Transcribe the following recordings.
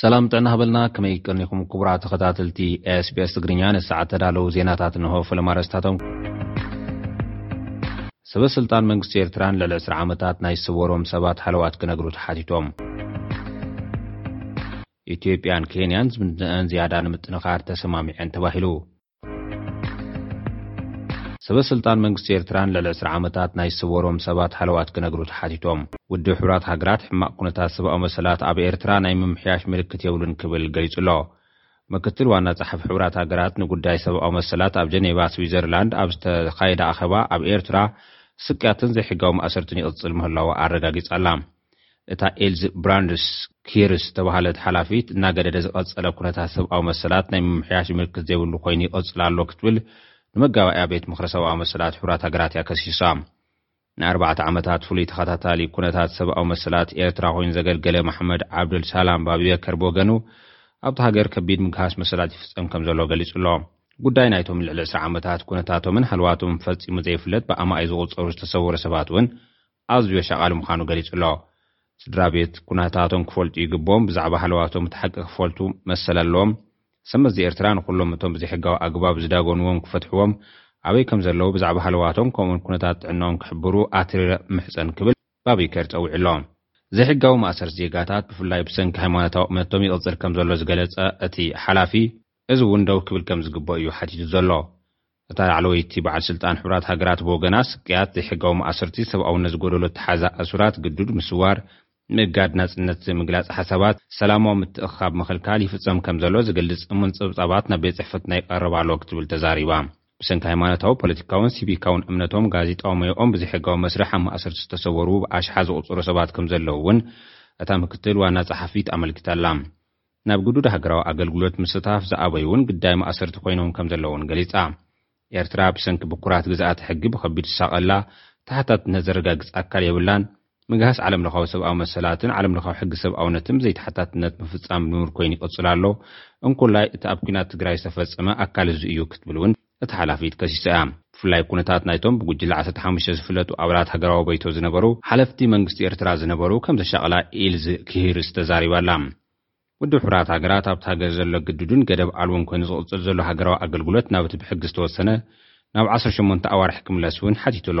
ሰላም ጥዕና ሃበልና ከመይ ቀኒኹም ክቡራት ተኸታተልቲ SBS ትግርኛ ነዚ ሰዓት ተዳለዉ ዜናታት እንሆ ፈለማ ኣርእስታቶም ሰበ ስልጣን መንግስቲ ኤርትራን ልዕሊ 20 ዓመታት ናይ ዝሰወሮም ሰባት ሓለዋት ክነግሩ ተሓቲቶም ኢትዮጵያን ኬንያን ዝምድነአን ዝያዳ ንምጥንኻር ተሰማሚዐን ተባሂሉ ሰበስልጣን መንግስቲ ኤርትራ ንልዕሊ ዕስራ ዓመታት ናይ ዝሰወሮም ሰባት ሃለዋት ክነግሩ ተሓቲቶም፣ ውድብ ሕቡራት ሃገራት ሕማቕ ኩነታት ሰብኣዊ መሰላት ኣብ ኤርትራ ናይ ምምሕያሽ ምልክት የብሉን ክብል ገሊጹ'ሎ። ምክትል ዋና ጸሓፊ ሕቡራት ሃገራት ንጉዳይ ሰብኣዊ መሰላት ኣብ ጀኔቫ ስዊዘርላንድ ኣብ ዝተኻየደ ኣኼባ ኣብ ኤርትራ ስቅያትን ዘይሕጋዊ ማእሰርትን ይቕጽል ምህላዉ ኣረጋጊጻ'ላ። እታ ኤልዝ ብራንድስ ኪር ዝተባህለት ሓላፊት፣ እናገደደ ዝቐጸለ ኩነታት ሰብኣዊ መሰላት ናይ ምምሕያሽ ምልክት ዘይብሉ ኮይኑ ይቕጽል ኣሎ ክትብል ንመጋባእያ ቤት ምኽሪ ሰብኣዊ መሰላት ሕቡራት ሃገራት እያ ከሲሳ። ንኣርባዕተ ዓመታት ፍሉይ ተኸታታሊ ኩነታት ሰብኣዊ መሰላት ኤርትራ ኮይኑ ዘገልገለ መሓመድ ዓብደል ሳላም ባቢበከር ብወገኑ፣ ኣብታ ሃገር ከቢድ ምግሃስ መሰላት ይፍጸም ከምዘሎ ገሊጹ ኣሎ። ጉዳይ ናይቶም ንልዕሊ ዕስራ ዓመታት ኩነታቶምን ሃለዋቶምን ፈጺሙ ዘይፍለጥ ብኣማኢት ዝቑጸሩ ዝተሰወሩ ሰባት'ውን ኣዝዮ ሸቃሊ ምዃኑ ገሊጹ'ሎ። ስድራቤት ኩነታቶም ክፈልጡ ይግብኦም፣ ብዛዕባ ሃለዋቶም እቲ ሓቂ ክፈልቱ መሰል ኣለዎም። ሰብ መዚ ኤርትራ ንኹሎም እቶም ብዘይሕጋዊ ኣግባብ ዝዳጎንዎም ክፈትሕዎም፣ ኣበይ ከም ዘለዉ ብዛዕባ ሃለዋቶም ከምኡ'ውን ኩነታት ጥዕንኦም ክሕብሩ ኣትሪረ እምሕጸን ክብል ባቢ ኬር ጸዊዑ'ሎ። ዘይሕጋዊ ማእሰርቲ ዜጋታት ብፍላይ ብሰንኪ ሃይማኖታዊ እምነቶም ይቕጽል ከም ዘሎ ዝገለጸ እቲ ሓላፊ፣ እዚ እውን ደው ክብል ከም ዝግበኦ'ዩ ሓቲቱ ዘሎ። እታ ላዕለወይቲ በዓል ስልጣን ሕቡራት ሃገራት ብወገና፣ ስቅያት፣ ዘይሕጋዊ ማእሰርቲ፣ ሰብኣውነት ዝጎደሎ ኣተሓሕዛ እሱራት፣ ግዱድ ምስዋር፣ ምእጋድ ናጽነት ምግላጽ ሓሳባት፣ ሰላማዊ ምትእኽኻብ ምኽልካል ይፍጸም ከምዘሎ ዝገልጽ እሙን ጸብጻባት ናብ ቤት ጽሕፈትና ይቐርብ ኣሎ ክትብል ተዛሪባ። ብሰንኪ ሃይማኖታዊ፣ ፖለቲካውን ሲቪካውን እምነቶም፣ ጋዜጣዊ ሞያኦም ብዘይሕጋዊ መስርሕ ኣብ ማእሰርቲ ዝተሰወሩ ብኣሽሓት ዝቑጸሩ ሰባት ከምዘለዉ'ውን እታ ምክትል ዋና ጸሓፊት ኣመልኪታ'ላ። ናብ ግዱድ ሃገራዊ ኣገልግሎት ምስታፍ ዝኣበዩ'ውን ግዳይ ማእሰርቲ ኮይኖም ከምዘለዉን ገሊጻ። ኤርትራ ብሰንኪ ብኩራት ግዝኣተ ሕጊ ብኸቢድ ትሳቐላ፣ ተሓታትነት ዘረጋግጽ ኣካል የብላን፣ ምግሃስ ዓለምለኻዊ ሰብኣዊ መሰላትን ዓለምለኻዊ ሕጊ ሰብኣውነትን ብዘይ ተሓታትነት ምፍጻም ልሙድ ኮይኑ ይቕጽል ኣሎ፣ እንኮላይ እቲ ኣብ ኲናት ትግራይ ዝተፈጸመ ኣካል እዚ እዩ ክትብል'ውን እታ ሓላፊት ከሲሳ እያ። ብፍላይ ኩነታት ናይቶም ብጉጅለ ዓሰርተ ሓሙሽተ ዝፍለጡ ኣባላት ሃገራዊ በይቶ ዝነበሩ ሓለፍቲ መንግስቲ ኤርትራ ዝነበሩ ከም ዘሻቐላ ኢልዝ ክሂርስ ተዛሪባ ኣላ። ውድብ ሕቡራት ሃገራት ኣብታ ሃገር ዘሎ ግዱድን ገደብ ኣልቦን ኮይኑ ዝቕጽል ዘሎ ሃገራዊ ኣገልግሎት ናብ'ቲ ብሕጊ ዝተወሰነ ናብ ዓሰርተ ሸሞንተ ኣዋርሕ ክምለስ'ውን ሓቲቱ ኣሎ።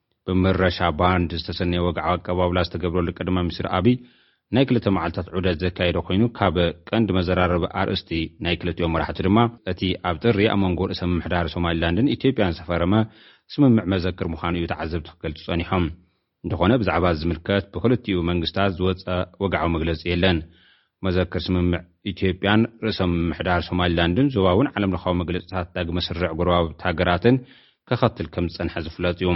ብምረሻ ባንድ ዝተሰነየ ወግዓዊ ኣቀባብላ ዝተገብረሉ ቀዳማይ ሚኒስትር ኣብይ ናይ ክልተ መዓልታት ዑደት ዘካየደ ኮይኑ ካብ ቀንዲ መዘራረቢ ኣርእስቲ ናይ ክልቲኦም መራሕቲ ድማ እቲ ኣብ ጥሪ ኣብ መንጎ ርእሰ ምምሕዳር ሶማሊላንድን ኢትዮጵያን ዝተፈረመ ስምምዕ መዘክር ምዃኑ እዩ ተዓዘብቲ ክገልፁ ፀኒሖም። እንተኾነ ብዛዕባ እዚ ዝምልከት ብክልቲኡ መንግስታት ዝወፀ ወግዓዊ መግለፂ የለን። መዘክር ስምምዕ ኢትዮጵያን ርእሰ ምምሕዳር ሶማሊላንድን ዞባዊን ዓለምለኻዊ መግለጺታት ዳግመ ስርርዕ ጎረባብቲ ሃገራትን ከኸትል ከም ዝጸንሐ ዝፍለጥ እዩ።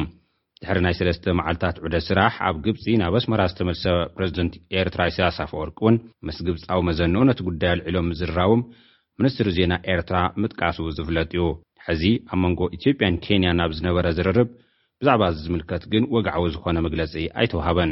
ድሕሪ ናይ ሰለስተ መዓልታት ዑደት ስራሕ ኣብ ግብጺ ናብ ኣስመራ ዝተመልሰ ፕረዚደንት ኤርትራ ኢሳያስ ኣፈወርቂ እውን ምስ ግብጻዊ መዘንኡ ነቲ ጉዳይ ኣልዒሎም ምዝርራቦም ሚኒስትሪ ዜና ኤርትራ ምጥቃሱ ዝፍለጥ እዩ። ሕዚ ኣብ መንጎ ኢትዮጵያን ኬንያን ኣብ ዝነበረ ዝርርብ ብዛዕባ እዚ ዝምልከት ግን ወግዓዊ ዝኾነ መግለጺ ኣይተውሃበን።